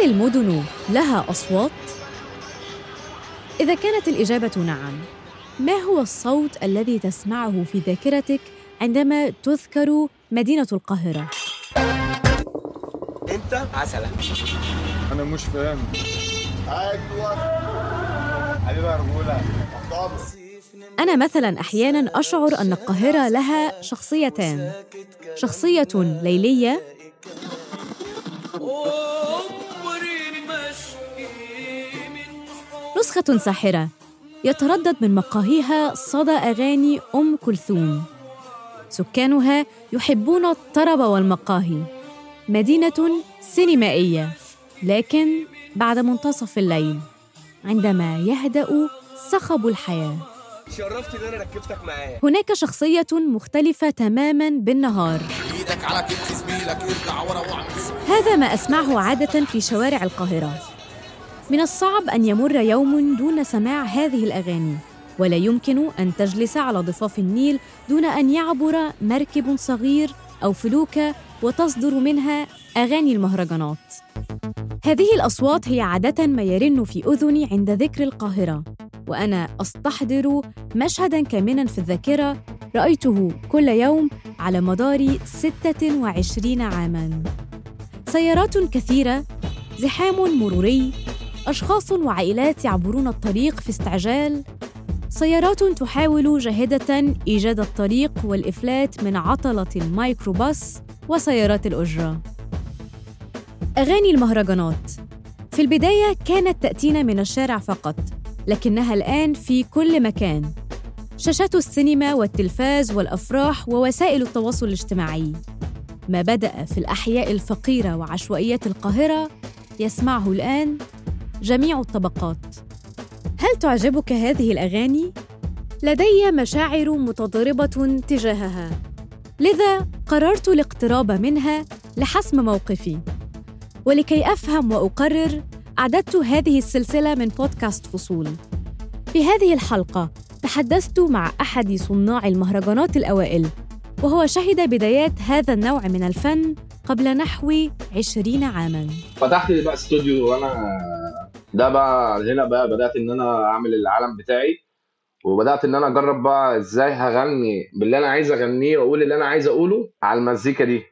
هل المدن لها أصوات؟ إذا كانت الإجابة نعم، ما هو الصوت الذي تسمعه في ذاكرتك عندما تذكر مدينة القاهرة؟ أنت؟ عسلة. أنا مش فاهم. رجولة أنا مثلاً أحياناً أشعر أن القاهرة لها شخصيتان، شخصية ليلية. نسخة ساحرة. يتردد من مقاهيها صدى أغاني أم كلثوم. سكانها يحبون الطرب والمقاهي. مدينة سينمائية. لكن بعد منتصف الليل عندما يهدأ صخب الحياة. شرفت إن أنا ركبتك معايا. هناك شخصية مختلفة تماماً بالنهار. إيدك على كتف زميلك ارجع ورا وأعمل. هذا ما أسمعه عادة في شوارع القاهرة. من الصعب أن يمر يوم دون سماع هذه الأغاني ولا يمكن أن تجلس على ضفاف النيل دون أن يعبر مركب صغير أو فلوكة وتصدر منها أغاني المهرجانات. هذه الأصوات هي عادة ما يرن في أذني عند ذكر القاهرة وأنا أستحضر مشهداً كامناً في الذاكرة رأيته كل يوم على مدار 26 عاماً. سيارات كثيرة زحام مروري أشخاص وعائلات يعبرون الطريق في استعجال. سيارات تحاول جاهدة إيجاد الطريق والإفلات من عطلة الميكروباص وسيارات الأجرة. أغاني المهرجانات. في البداية كانت تأتينا من الشارع فقط لكنها الآن في كل مكان. شاشات السينما والتلفاز والأفراح ووسائل التواصل الاجتماعي. ما بدأ في الأحياء الفقيرة وعشوائيات القاهرة يسمعه الآن جميع الطبقات. هل تعجبك هذه الأغاني؟ لدي مشاعر متضاربة تجاهها. لذا قررت الاقتراب منها لحسم موقفي. ولكي أفهم وأقرر أعددت هذه السلسلة من بودكاست فصول. في هذه الحلقة تحدثت مع أحد صناع المهرجانات الأوائل وهو شهد بدايات هذا النوع من الفن قبل نحو عشرين عاماً. فتحت بقى استوديو وأنا ده بقى هنا بقى بدأت إن أنا أعمل العالم بتاعي وبدأت إن أنا أجرب بقى إزاي هغني باللي أنا عايز أغنيه وأقول اللي أنا عايز أقوله على المزيكا دي.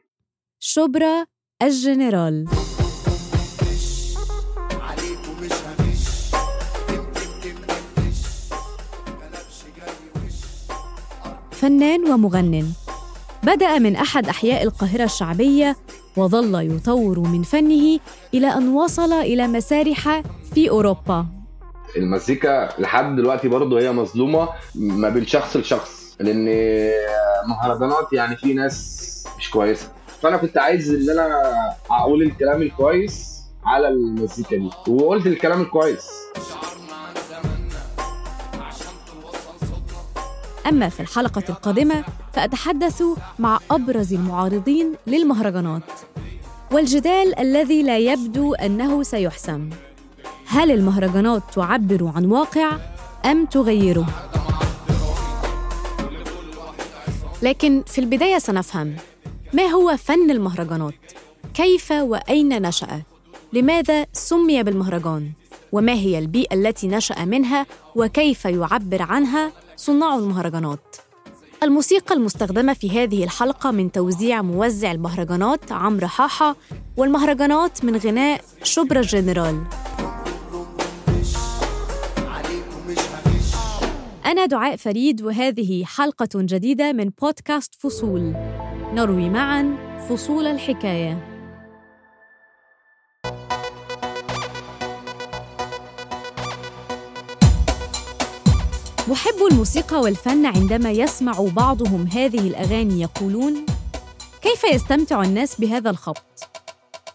شبرا الجنرال. فنان ومغنٍ بدأ من أحد أحياء القاهرة الشعبية وظل يطور من فنه إلى أن وصل إلى مسارح في أوروبا. المزيكا لحد دلوقتي برضه هي مظلومة ما بين شخص لشخص لأن مهرجانات يعني في ناس مش كويسة. فأنا كنت عايز إن أنا أقول الكلام الكويس على المزيكا دي وقلت الكلام الكويس. أما في الحلقة القادمة فأتحدث مع أبرز المعارضين للمهرجانات. والجدال الذي لا يبدو أنه سيحسم هل المهرجانات تعبر عن واقع أم تغيره؟ لكن في البداية سنفهم ما هو فن المهرجانات؟ كيف وأين نشأ؟ لماذا سمي بالمهرجان؟ وما هي البيئة التي نشأ منها وكيف يعبر عنها صناع المهرجانات؟ الموسيقى المستخدمة في هذه الحلقة من توزيع موزع المهرجانات عمرو حاحة والمهرجانات من غناء شبرا الجنرال أنا دعاء فريد وهذه حلقة جديدة من بودكاست فصول. نروي معا فصول الحكاية. محب الموسيقى والفن عندما يسمع بعضهم هذه الأغاني يقولون كيف يستمتع الناس بهذا الخبط؟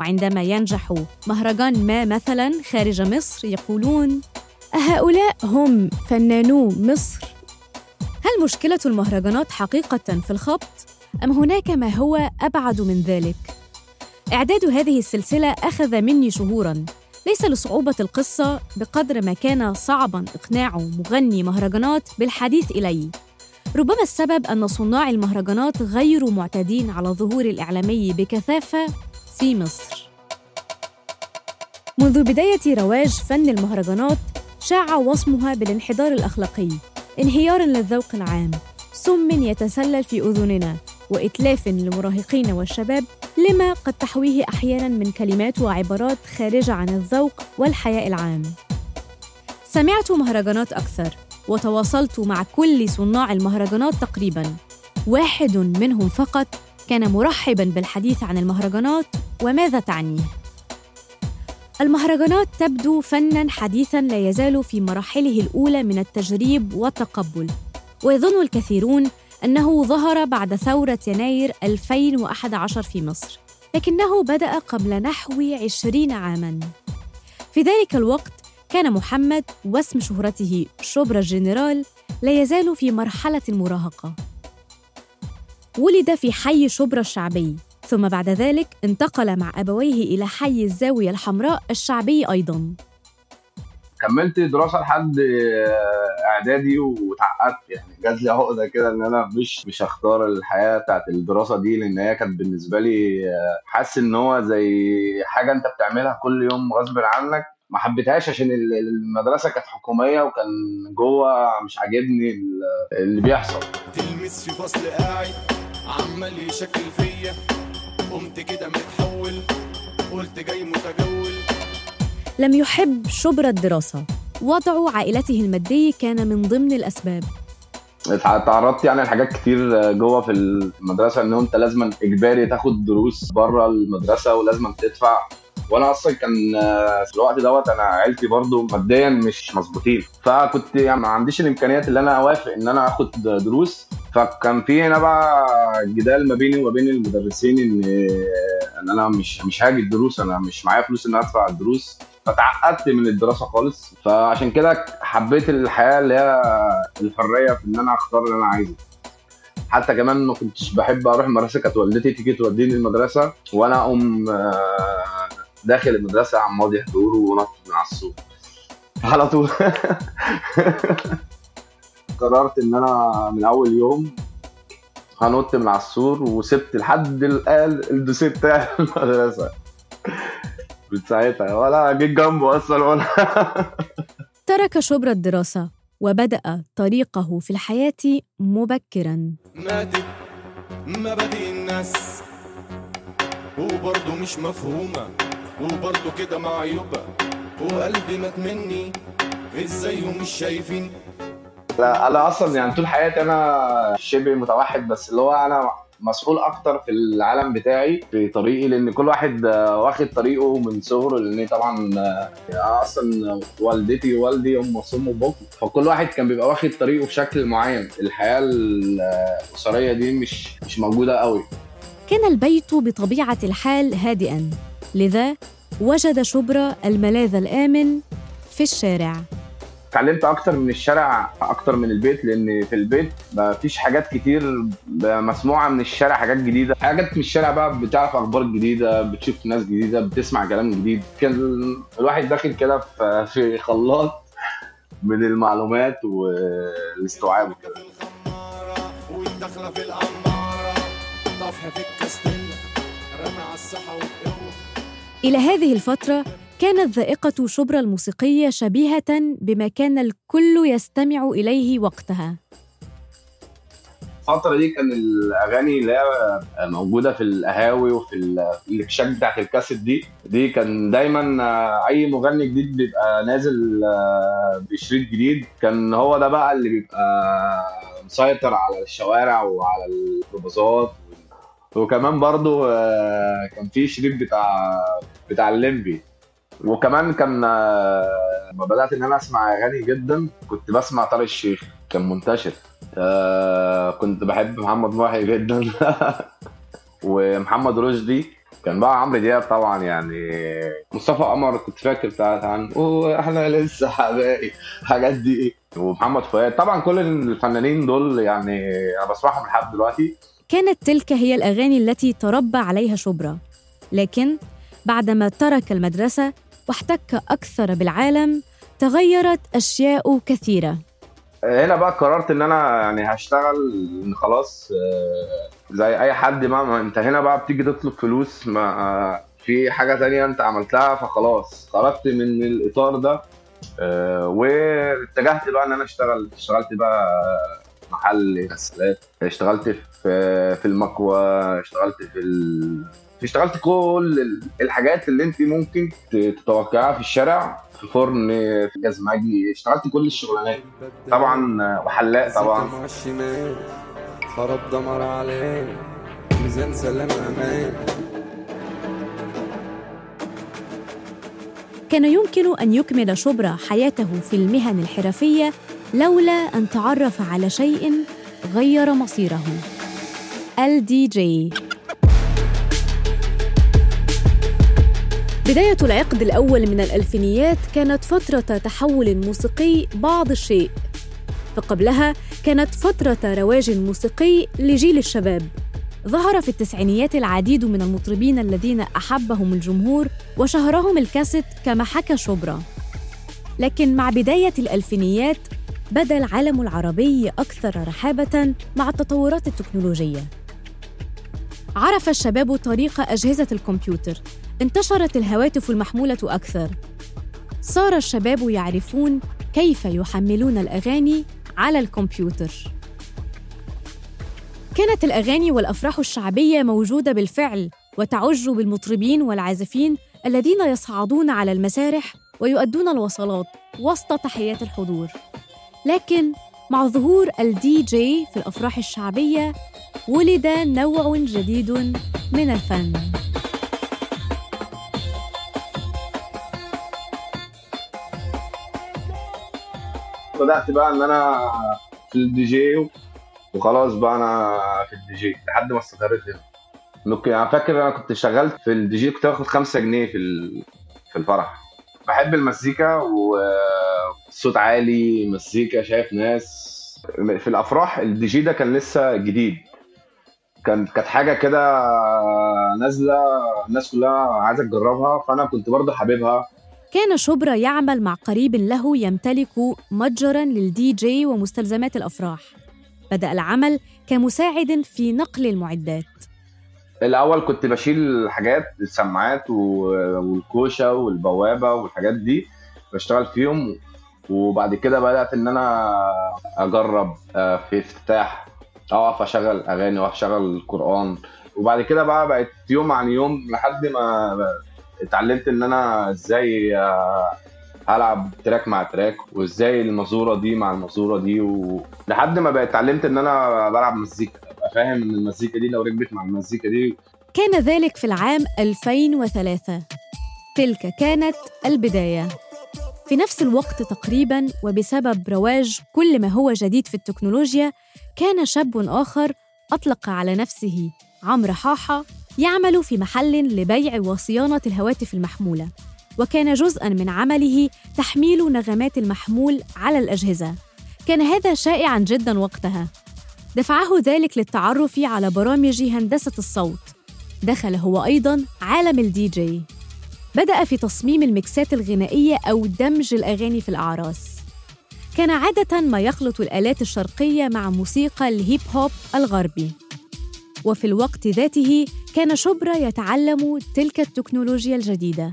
وعندما ينجح مهرجان ما مثلا خارج مصر يقولون أهؤلاء هم فنانو مصر. هل مشكلة المهرجانات حقيقة في الخبط؟ أم هناك ما هو أبعد من ذلك؟ إعداد هذه السلسلة أخذ مني شهورا. ليس لصعوبة القصة بقدر ما كان صعباً إقناع مغني مهرجانات بالحديث إلي. ربما السبب أن صناع المهرجانات غير معتادين على الظهور الإعلامي بكثافة في مصر. منذ بداية رواج فن المهرجانات شاع وصمها بالانحدار الأخلاقي انهيار للذوق العام سم يتسلل في أذننا وإتلاف للمراهقين والشباب لما قد تحويه أحياناً من كلمات وعبارات خارجة عن الذوق والحياء العام. سمعت مهرجانات أكثر وتواصلت مع كل صناع المهرجانات تقريباً. واحد منهم فقط كان مرحباً بالحديث عن المهرجانات وماذا تعنيه. المهرجانات تبدو فناً حديثاً لا يزال في مراحله الأولى من التجريب والتقبل ويظن الكثيرون أنه ظهر بعد ثورة يناير 2011 في مصر لكنه بدأ قبل نحو عشرين عاماً. في ذلك الوقت كان محمد واسم شهرته شبرا الجنرال لا يزال في مرحلة المراهقة. ولد في حي شبرا الشعبي ثم بعد ذلك انتقل مع أبويه إلى حي الزاوية الحمراء الشعبي أيضاً. كملت دراسة لحد آه، إعدادي واتعقدت يعني جات لي عقدة كده إن أنا مش مش هختار الحياة بتاعت الدراسة دي لأن هي كانت بالنسبة لي آه، حاسس إن هو زي حاجة أنت بتعملها كل يوم غصب عنك. ما حبيتهاش عشان ال- المدرسة كانت حكومية وكان جوه مش عاجبني ال- اللي بيحصل. تلمس في فصل قاعد عمال يشكل فيا. قمت كده متحول قلت جاي متجول. لم يحب شبرا الدراسة. وضع عائلته المادي كان من ضمن الأسباب. تعرضت يعني لحاجات كتير جوه في المدرسة إن أنت لازم إجباري تاخد دروس بره المدرسة ولازم تدفع. وأنا أصلا كان آه، في الوقت دوت أنا عيلتي برضو ماديا مش مظبوطين. فكنت يعني ما عنديش الإمكانيات اللي أنا أوافق إن أنا آخد دروس. فكان في هنا بقى جدال ما بيني وما بين المدرسين إن إن أنا مش مش هاجي الدروس أنا مش معايا فلوس إن أدفع الدروس. فتعقدت من الدراسة خالص. فعشان كده حبيت الحياة اللي هي الحرية في إن أنا أختار اللي أنا عايزه. حتى كمان ما كنتش بحب أروح المدرسة كانت والدتي تيجي توديني المدرسة وأنا أقوم آه، داخل المدرسة عم ماضي حضور ونط من على السور. على طول. قررت إن أنا من أول يوم هنط من على السور وسبت لحد الدوسيه بتاع المدرسة. من ساعتها. ولا جيت جنبه أصلا ولا ترك شبرا الدراسة وبدأ طريقه في الحياة مبكراً. ماتت مبادئ الناس. وبرضه مش مفهومة. وبرضه كده معيوبة وقلبي مات مني. إزاي ومش شايفين؟ لا أنا أصلا يعني طول حياتي أنا شبه متوحد بس اللي هو أنا مسؤول أكتر في العالم بتاعي في طريقي لأن كل واحد آه، واخد طريقه من صغره لأن طبعا آه، أصلا والدتي ووالدي هم صم وبكم فكل واحد كان بيبقى واخد طريقه بشكل معين. الحياة الأسرية دي مش مش موجودة قوي. كان البيت بطبيعة الحال هادئاً لذا وجد شبرا الملاذ الآمن في الشارع. اتعلمت أكتر من الشارع أكتر من البيت لأن في البيت ما فيش حاجات كتير مسموعة من الشارع حاجات جديدة. حاجات من الشارع بقى بتعرف أخبار جديدة بتشوف ناس جديدة بتسمع كلام جديد. كان الواحد داخل كده في- خلاط من المعلومات والاستوعاب وكده. في طفح في رمى على إلى هذه الفترة كانت ذائقة شبرا الموسيقية شبيهة بما كان الكل يستمع إليه وقتها. الفترة دي كان الأغاني اللي هي موجودة في القهاوي وفي ال- الإكشاك بتاعت الكاسيت دي دي كان دايما أي مغني جديد بيبقى نازل آه، بشريط جديد. كان هو ده بقى اللي بيبقى مسيطر على الشوارع وعلى الكروبازات وكمان برضو آه، كان في شريط بتاع بتاع الليمبي. وكمان كان آه، لما بدأت إن أنا أسمع أغاني جدا كنت بسمع طارق الشيخ. كان منتشر. آه كنت بحب محمد محي جدا. ومحمد رشدي. كان بقى عمرو دياب طبعا يعني مصطفى قمر كنت فاكر بتاعت عن وإحنا لسه حبايب الحاجات دي. ومحمد فؤاد. طبعا كل الفنانين دول يعني أنا بسمعهم لحد دلوقتي. كانت تلك هي الأغاني التي تربى عليها شبرا. لكن بعدما ترك المدرسة واحتك أكثر بالعالم تغيرت أشياء كثيرة هنا بقى قررت إن أنا يعني هشتغل خلاص آه، زي أي حد ما أنت هنا بقى بتيجي تطلب فلوس ما آه، في حاجة تانية أنت عملتها فخلاص خرجت من الإطار ده آه، واتجهت بقى إن أنا أشتغل اشتغلت بقى محل غسالات اشتغلت في في المكوى اشتغلت في. اشتغلت كل ال- الحاجات اللي انت ممكن تتوقعها في الشارع في فرن في جزمجي اشتغلت كل الشغلانات. طبعا وحلاق طبعا. خرب دمر عليه ميزان سلام أمان. كان يمكن أن يكمل شبرا حياته في المهن الحرفية لولا أن تعرف على شيء غير مصيره. الدي جي. بداية العقد الأول من الألفينيات كانت فترة تحول موسيقي بعض الشيء. فقبلها كانت فترة رواج موسيقي لجيل الشباب. ظهر في التسعينيات العديد من المطربين الذين أحبهم الجمهور وشهرهم الكاسيت كما حكى شبرا. لكن مع بداية الألفينيات بدا العالم العربي أكثر رحابة مع التطورات التكنولوجية. عرف الشباب طريق أجهزة الكمبيوتر. انتشرت الهواتف المحمولة أكثر. صار الشباب يعرفون كيف يحملون الأغاني على الكمبيوتر. كانت الأغاني والأفراح الشعبية موجودة بالفعل وتعج بالمطربين والعازفين الذين يصعدون على المسارح ويؤدون الوصلات وسط تحيات الحضور. لكن مع ظهور الدي جي في الأفراح الشعبية ولد نوع جديد من الفن. بدأت بقى إن أنا في الدي جي وخلاص بقى أنا في الدي جي لحد ما استقريت هنا. ممكن أنا فاكر أنا كنت شغلت في الدي جي كنت باخد 5 جنيه في في الفرح. بحب المزيكا وصوت عالي مزيكا شايف ناس. في الأفراح الدي جي ده كان لسه جديد. كان كانت حاجة كده نازلة الناس كلها عايزة تجربها فأنا كنت برضه حاببها. كان شبرا يعمل مع قريب له يمتلك متجرا للدي جي ومستلزمات الأفراح. بدأ العمل كمساعد في نقل المعدات. الأول كنت بشيل حاجات السماعات والكوشة والبوابة والحاجات دي بشتغل فيهم. وبعد كده بدأت إن أنا أجرب آه، في افتتاح أقف أشغل أغاني واقف اشغل القرآن. وبعد كده بقى بقت يوم عن يوم لحد ما اتعلمت إن أنا إزاي آه، ألعب تراك مع تراك وإزاي المزورة دي مع المزورة دي ولحد ما بقيت اتعلمت إن أنا بلعب مزيكا. أبقى فاهم إن المزيكا دي لو ركبت مع المزيكا دي كان ذلك في العام 2003 تلك كانت البداية. في نفس الوقت تقريبا وبسبب رواج كل ما هو جديد في التكنولوجيا كان شاب آخر أطلق على نفسه عمرو حاحة يعمل في محل لبيع وصيانة الهواتف المحمولة وكان جزءا من عمله تحميل نغمات المحمول على الأجهزة. كان هذا شائعا جدا وقتها. دفعه ذلك للتعرف على برامج هندسة الصوت. دخل هو أيضا عالم الدي جي. بدأ في تصميم المكسات الغنائية أو دمج الأغاني في الأعراس. كان عادة ما يخلط الآلات الشرقية مع موسيقى ال hip hop الغربي. وفي الوقت ذاته كان شبرا يتعلم تلك التكنولوجيا الجديدة.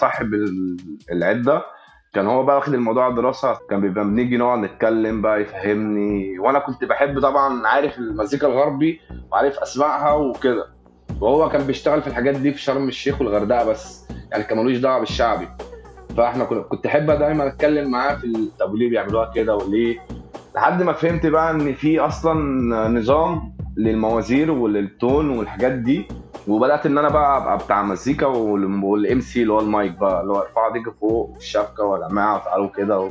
صاحب ال- العدة كان هو بقى واخد الموضوع دراسه كان بيبقى بنيجي نقعد نتكلم بقى يفهمني. وأنا كنت بحب طبعا عارف المزيكا الغربي وعارف أسمائها وكده. وهو كان بيشتغل في الحاجات دي في شرم الشيخ والغردقة بس يعني كان ملوش دعوة بالشعبي. فإحنا كنت أحب دايما أتكلم معاه في طب وليه بيعملوها كده وليه. لحد ما فهمت بقى إن في أصلا نظام للموازير وللتون والحاجات دي وبدأت إن أنا بقى أبقى بتاع مزيكا وال MC اللي هو المايك بقى اللي هو ارفعوا ديك فوق الشبكة والقماعه وتعالوا كده و...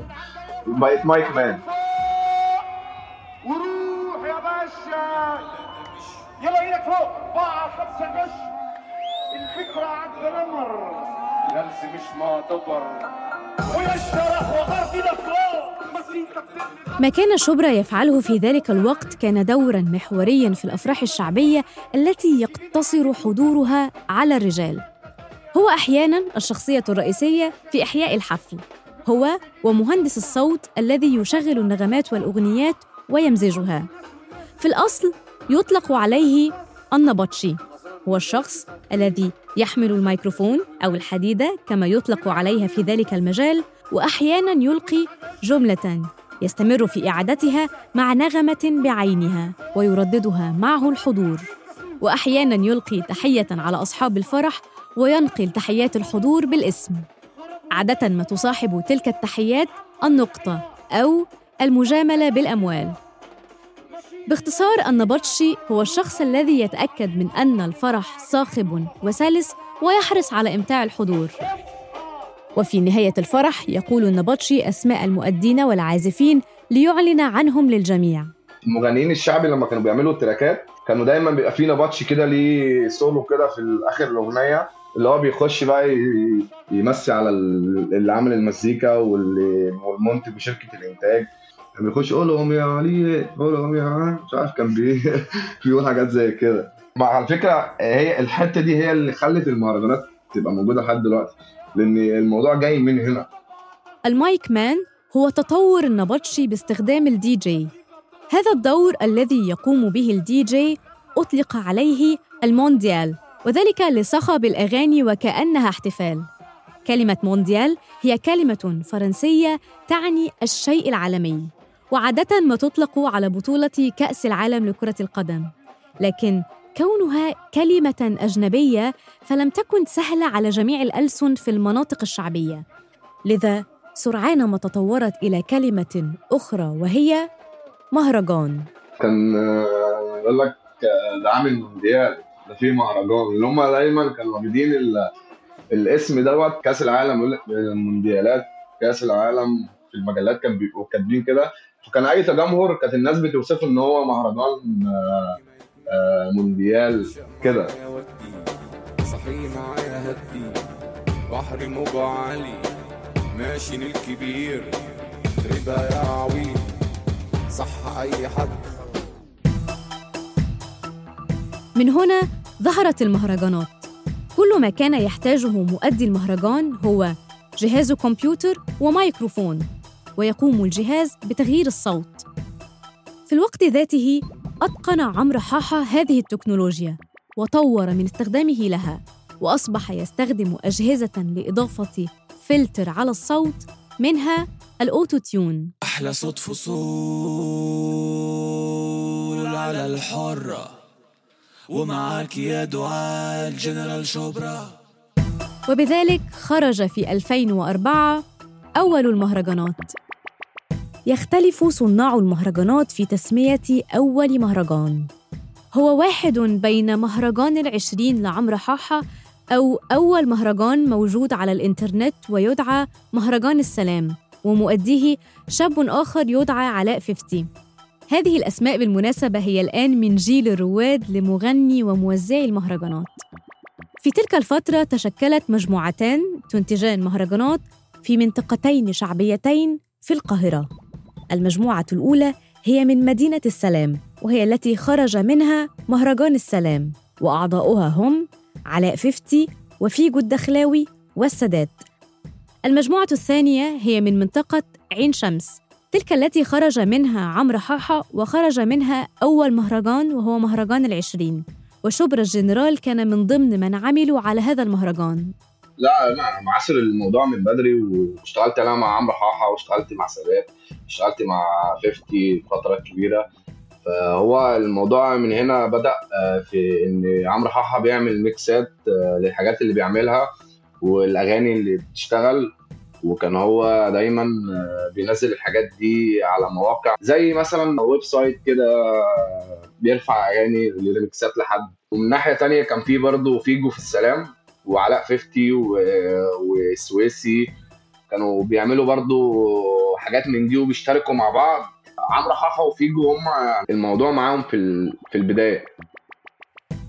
بقيت mic man. وروح يا باشا. يلا إيدك فوق. اربعة خمسة غش الفكرة عند نمر. لبس مش معتبر. ما كان شبرا يفعله في ذلك الوقت كان دورا محوريا في الأفراح الشعبية التي يقتصر حضورها على الرجال. هو أحيانا الشخصية الرئيسية في إحياء الحفل. هو ومهندس الصوت الذي يشغل النغمات والأغنيات ويمزجها. في الأصل يطلق عليه النبطشي. هو الشخص الذي يحمل الميكروفون أو الحديدة كما يطلق عليها في ذلك المجال وأحياناً يلقي جملة يستمر في إعادتها مع نغمة بعينها ويرددها معه الحضور. وأحياناً يلقي تحية على أصحاب الفرح وينقل تحيات الحضور بالاسم. عادة ما تصاحب تلك التحيات النقطة أو المجاملة بالأموال. باختصار النبطشي هو الشخص الذي يتأكد من أن الفرح صاخب وسلس ويحرص على إمتاع الحضور. وفي نهاية الفرح يقول النبطشي أسماء المؤدين والعازفين ليعلن عنهم للجميع. المغنيين الشعبي لما كانوا بيعملوا التراكات كانوا دايما بيبقى في نبطشي كده ليه سولو كده في اخر الأغنية اللي هو بيخش بقى يمسي على ال- اللي عامل المزيكا والمنتج وشركة الإنتاج. كان بيخش قول لهم يا علي قول لهم يا. مش عارف كان بي بيقول حاجات زي كده. مع على فكرة هي الحتة دي هي اللي خلت المهرجانات تبقى موجودة لحد دلوقتي لأن الموضوع جاي من هنا. ال mic man هو تطور النبطشي باستخدام الدي جي. هذا الدور الذي يقوم به الدي جي أطلق عليه المونديال وذلك لصخب الأغاني وكأنها احتفال. كلمة مونديال هي كلمة فرنسية تعني الشيء العالمي. وعادة ما تطلق على بطولة كأس العالم لكرة القدم. لكن كونها كلمة أجنبية فلم تكن سهلة على جميع الألسن في المناطق الشعبية. لذا سرعان ما تطورت إلى كلمة أخرى وهي مهرجان. كان آه، يقول لك آه، ده عامل مونديال ده في مهرجان. اللي هم دايما كانوا واخدين ال- الاسم دوت كأس العالم. المونديالات كأس العالم في المجلات كان بيبقوا كاتبين كده. فكان أي تجمهر كانت الناس بتوصفه إن هو مهرجان آه، آه، مونديال كده. صحي معايا هدي بحر موجة عالي ماشي الكبير ربا يا عويل صح أي حد. من هنا ظهرت المهرجانات. كل ما كان يحتاجه مؤدي المهرجان هو جهاز كمبيوتر وميكروفون. ويقوم الجهاز بتغيير الصوت. في الوقت ذاته أتقن عمرو حاحة هذه التكنولوجيا وطور من استخدامه لها وأصبح يستخدم أجهزة لإضافة فلتر على الصوت منها ال auto-tune أحلى صوت فصول على الحرة ومعاك يا دعاء الجنرال شبرا وبذلك خرج في 2004 أول المهرجانات. يختلف صناع المهرجانات في تسمية أول مهرجان. هو واحد بين مهرجان العشرين لعمرو حاحة أو أول مهرجان موجود على الإنترنت ويدعى مهرجان السلام ومؤديه شاب آخر يدعى علاء 50 هذه الأسماء بالمناسبة هي الآن من جيل الرواد لمغني وموزعي المهرجانات. في تلك الفترة تشكلت مجموعتان تنتجان مهرجانات في منطقتين شعبيتين في القاهرة. المجموعة الأولى هي من مدينة السلام، وهي التي خرج منها مهرجان السلام، وأعضاؤها هم علاء ففتي وفيجو الدخلاوي والسادات. المجموعة الثانية هي من منطقة عين شمس، تلك التي خرج منها عمرو حاحة وخرج منها أول مهرجان وهو مهرجان العشرين وشبرا الجنرال كان من ضمن من عملوا على هذا المهرجان لا أنا معاصر الموضوع من بدري واشتغلت أنا مع عمرو حاحة واشتغلت مع سادات اشتغلت مع 50 فترة كبيرة. فهو الموضوع من هنا بدأ آه، في إن عمرو حاحة بيعمل ميكسات آه، للحاجات اللي بيعملها والأغاني اللي بتشتغل. وكان هو دايما آه، بينزل الحاجات دي على مواقع زي مثلا website كده بيرفع أغاني للميكسات لحد. ومن ناحية تانية كان في برضه فيجو في السلام. وعلاء 50 و- والسويسي كانوا بيعملوا برضو حاجات من دي وبيشتركوا مع بعض. عمرو حاحة وفيجو هم الموضوع معاهم في في البداية.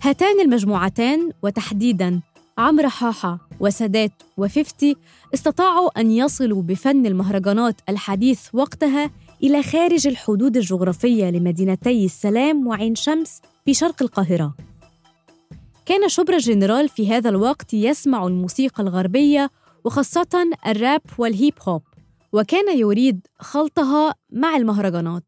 هاتان المجموعتان وتحديداً عمرو حاحة وسادات وففتي استطاعوا أن يصلوا بفن المهرجانات الحديث وقتها إلى خارج الحدود الجغرافية لمدينتي السلام وعين شمس في شرق القاهرة. كان شبرا جنرال في هذا الوقت يسمع الموسيقى الغربية وخاصة الراب وال hip hop، وكان يريد خلطها مع المهرجانات.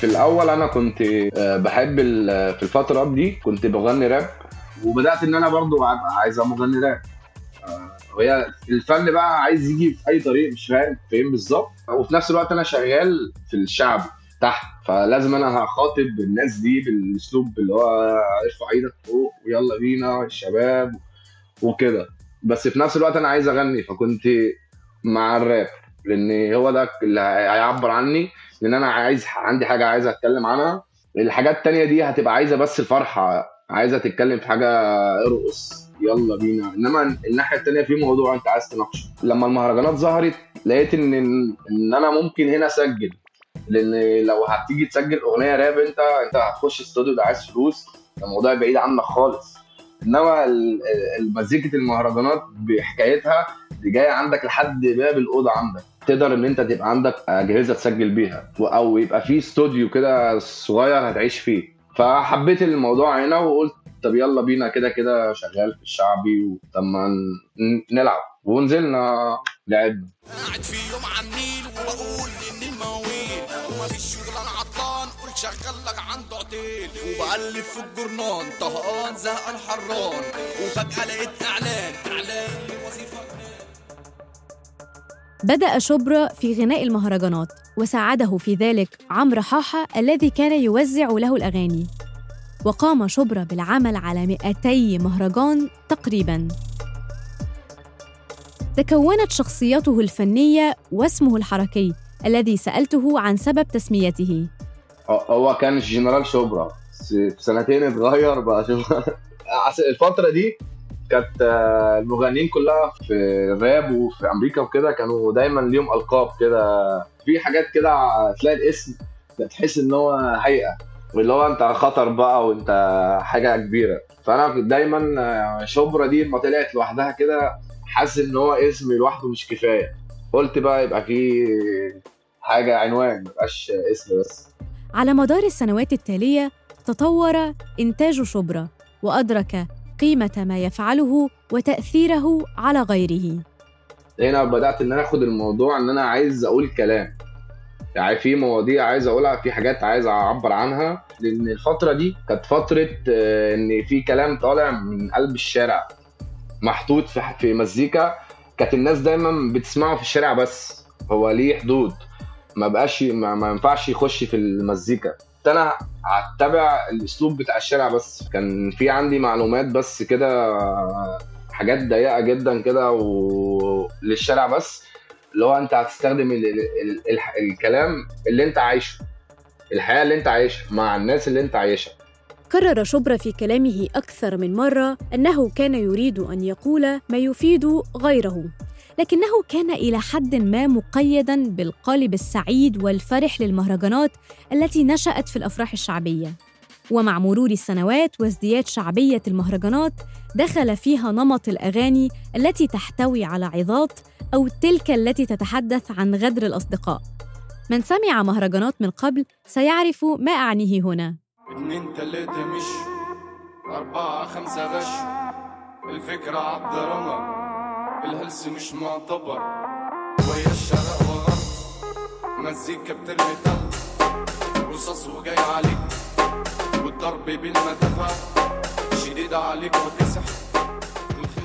في الأول أنا كنت آه، بحب ال- في الفترة دي كنت بغني راب وبدأت إن أنا برضو أبقى عايز أبقى مغني راب. آه، وهي الفن بقى عايز يجي في أي طريق مش فاهم فين بالظبط؟ وفي نفس الوقت أنا شغال في الشعب تحت فلازم أنا هخاطب الناس دي بالأسلوب اللي هو ارفع إيدك فوق ويلا بينا الشباب وكده. بس في نفس الوقت أنا عايز أغني فكنت مع الراب لأن هو ده اللي هيعبر عني لأن أنا عايز عندي حاجة عايز أتكلم عنها. الحاجات التانية دي هتبقى عايزة بس الفرحة عايزة تتكلم في حاجة ارقص يلا بينا. إنما الناحية التانية في موضوع أنت عايز تناقشه. لما المهرجانات ظهرت لقيت إن إن أنا ممكن هنا أسجل. لأن لو هتيجي تسجل أغنية راب أنت أنت هتخش استوديو ده عايز فلوس الموضوع بعيد عنك خالص. إنما مزيكة المهرجانات بحكايتها دي جاية عندك لحد باب الأوضة عندك. تقدر إن أنت تبقى عندك أجهزة تسجل بيها أو يبقى في استوديو كده صغير هتعيش فيه. فحبيت الموضوع هنا وقلت طب يلا بينا كده كده شغال في الشعبي طب ما نلعب. ونزلنا لعبنا. قاعد في يوم النيل وبقول ان المواويل ومفيش شغل أنا عطلان قلت شغل لك عنده عتيل وبقلب في الجرنان طهقان زهقان حران. وفجأة لقيت إعلان إعلان وظيفة بدأ شبرا في غناء المهرجانات وساعده في ذلك عمرو حاحة الذي كان يوزع له الأغاني. وقام شبرا بالعمل على 200 مهرجان تقريباً. تكونت شخصيته الفنية واسمه الحركي. الذي سألته عن سبب تسميته. هو كان الجنرال شبرا. في سنتين اتغير بقى شبرا. الفترة دي كانت آه، المغنيين كلها في الراب وفي أمريكا وكده كانوا دايما ليهم ألقاب كده. في حاجات كده تلاقي الاسم تحس إن هو هيئة. واللي هو أنت خطر بقى وأنت حاجة كبيرة. فأنا دايما آه، شبرا دي لما طلعت لوحدها كده حاسس إن هو اسم لوحده مش كفاية. قلت بقى يبقى في حاجة عنوان ميبقاش اسم بس. على مدار السنوات التالية تطور إنتاج شبرا وأدرك قيمة ما يفعله وتأثيره على غيره. هنا بدأت إن أنا آخد الموضوع إن أنا عايز أقول كلام. يعني في مواضيع عايز أقولها في حاجات عايز أعبر عنها لأن الفترة دي كانت فترة آه، إن في كلام طالع من قلب الشارع محطوط في مزيكا كانت الناس دايما بتسمعه في الشارع بس. هو ليه حدود؟ ما بقاش ما, ما ينفعش يخش في المزيكا. أنا هتبع الأسلوب بتاع الشارع بس. كان في عندي معلومات بس كده حاجات ضيقة جدا كده وللشارع بس. اللي هو أنت هتستخدم ال ال ال الكلام اللي أنت عايشه. الحياة اللي أنت عايشها مع الناس اللي أنت عايشها. كرر شبرا في كلامه أكثر من مرة أنه كان يريد أن يقول ما يفيد غيره. لكنه كان إلى حد ما مقيداً بالقالب السعيد والفرح للمهرجانات التي نشأت في الأفراح الشعبية. ومع مرور السنوات وازدياد شعبية المهرجانات دخل فيها نمط الأغاني التي تحتوي على عظات أو تلك التي تتحدث عن غدر الأصدقاء. من سمع مهرجانات من قبل سيعرف ما أعنيه هنا. اتنين تلاتة مش أربعة خمسة غش الفكرة عبد رمى الهلس مش معتبر. ويا الشرق وغرب مزيكا بترمي طلق رصاص وجاي عليك والضرب بالمدفع شديد عليك وكسح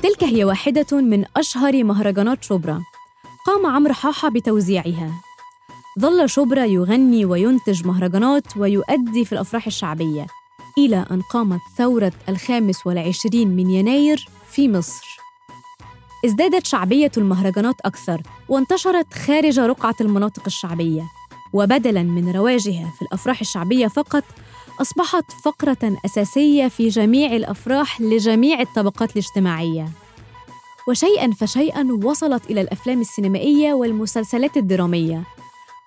تلك هي واحدة من أشهر مهرجانات شبرا. قام عمرو حاحة بتوزيعها. ظل شبرا يغني وينتج مهرجانات ويؤدي في الأفراح الشعبية إلى أن قامت ثورة الخامس والعشرين من يناير في مصر. ازدادت شعبية المهرجانات أكثر وانتشرت خارج رقعة المناطق الشعبية وبدلاً من رواجها في الأفراح الشعبية فقط أصبحت فقرة أساسية في جميع الأفراح لجميع الطبقات الاجتماعية. وشيئاً فشيئاً وصلت إلى الأفلام السينمائية والمسلسلات الدرامية.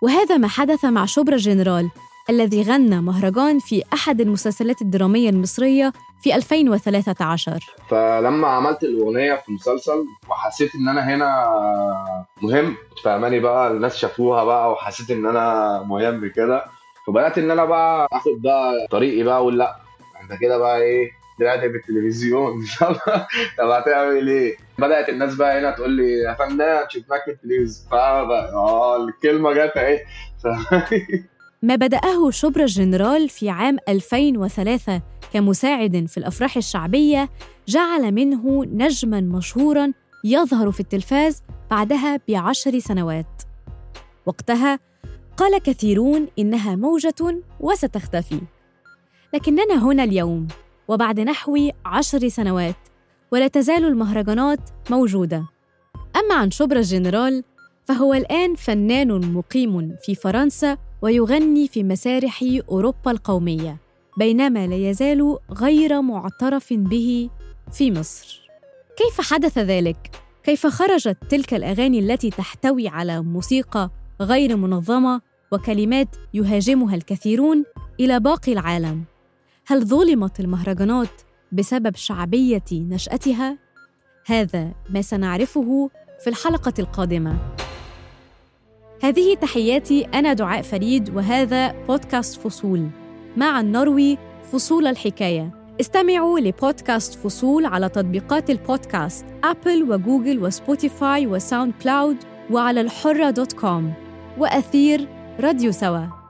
وهذا ما حدث مع شبرا جنرال الذي غنى مهرجان في أحد المسلسلات الدرامية المصرية في 2013 فلما عملت الأغنية في مسلسل وحسيت إن أنا هنا مهم فاهماني بقى؟ الناس شافوها بقى وحسيت إن أنا مهم كده. فبدأت إن أنا بقى آخد بقى طريقي بقى أقول لأ أنت كده بقى إيه طلعت في التلفزيون طب هتعمل إيه؟ بدأت الناس بقى هنا تقول لي يا فنان شفناك في التلفزيون. آه الكلمة جت أهي. ما بدأه شبرا الجنرال في عام 2003 كمساعد في الأفراح الشعبية جعل منه نجماً مشهوراً يظهر في التلفاز بعدها بعشر سنوات. وقتها قال كثيرون إنها موجة وستختفي. لكننا هنا اليوم وبعد نحو عشر سنوات ولا تزال المهرجانات موجودة. أما عن شبرا الجنرال فهو الآن فنان مقيم في فرنسا ويغني في مسارح أوروبا القومية. بينما لا يزال غير معترف به في مصر كيف حدث ذلك؟ كيف خرجت تلك الأغاني التي تحتوي على موسيقى غير منظمة وكلمات يهاجمها الكثيرون إلى باقي العالم؟ هل ظلمت المهرجانات بسبب شعبية نشأتها؟ هذا ما سنعرفه في الحلقة القادمة. هذه تحياتي أنا دعاء فريد وهذا بودكاست فصول مع النروي فصول الحكاية. استمعوا لبودكاست فصول على تطبيقات البودكاست Apple و Google و Spotify و SoundCloud وعلى الحرة دوت كوم وأثير راديو سوا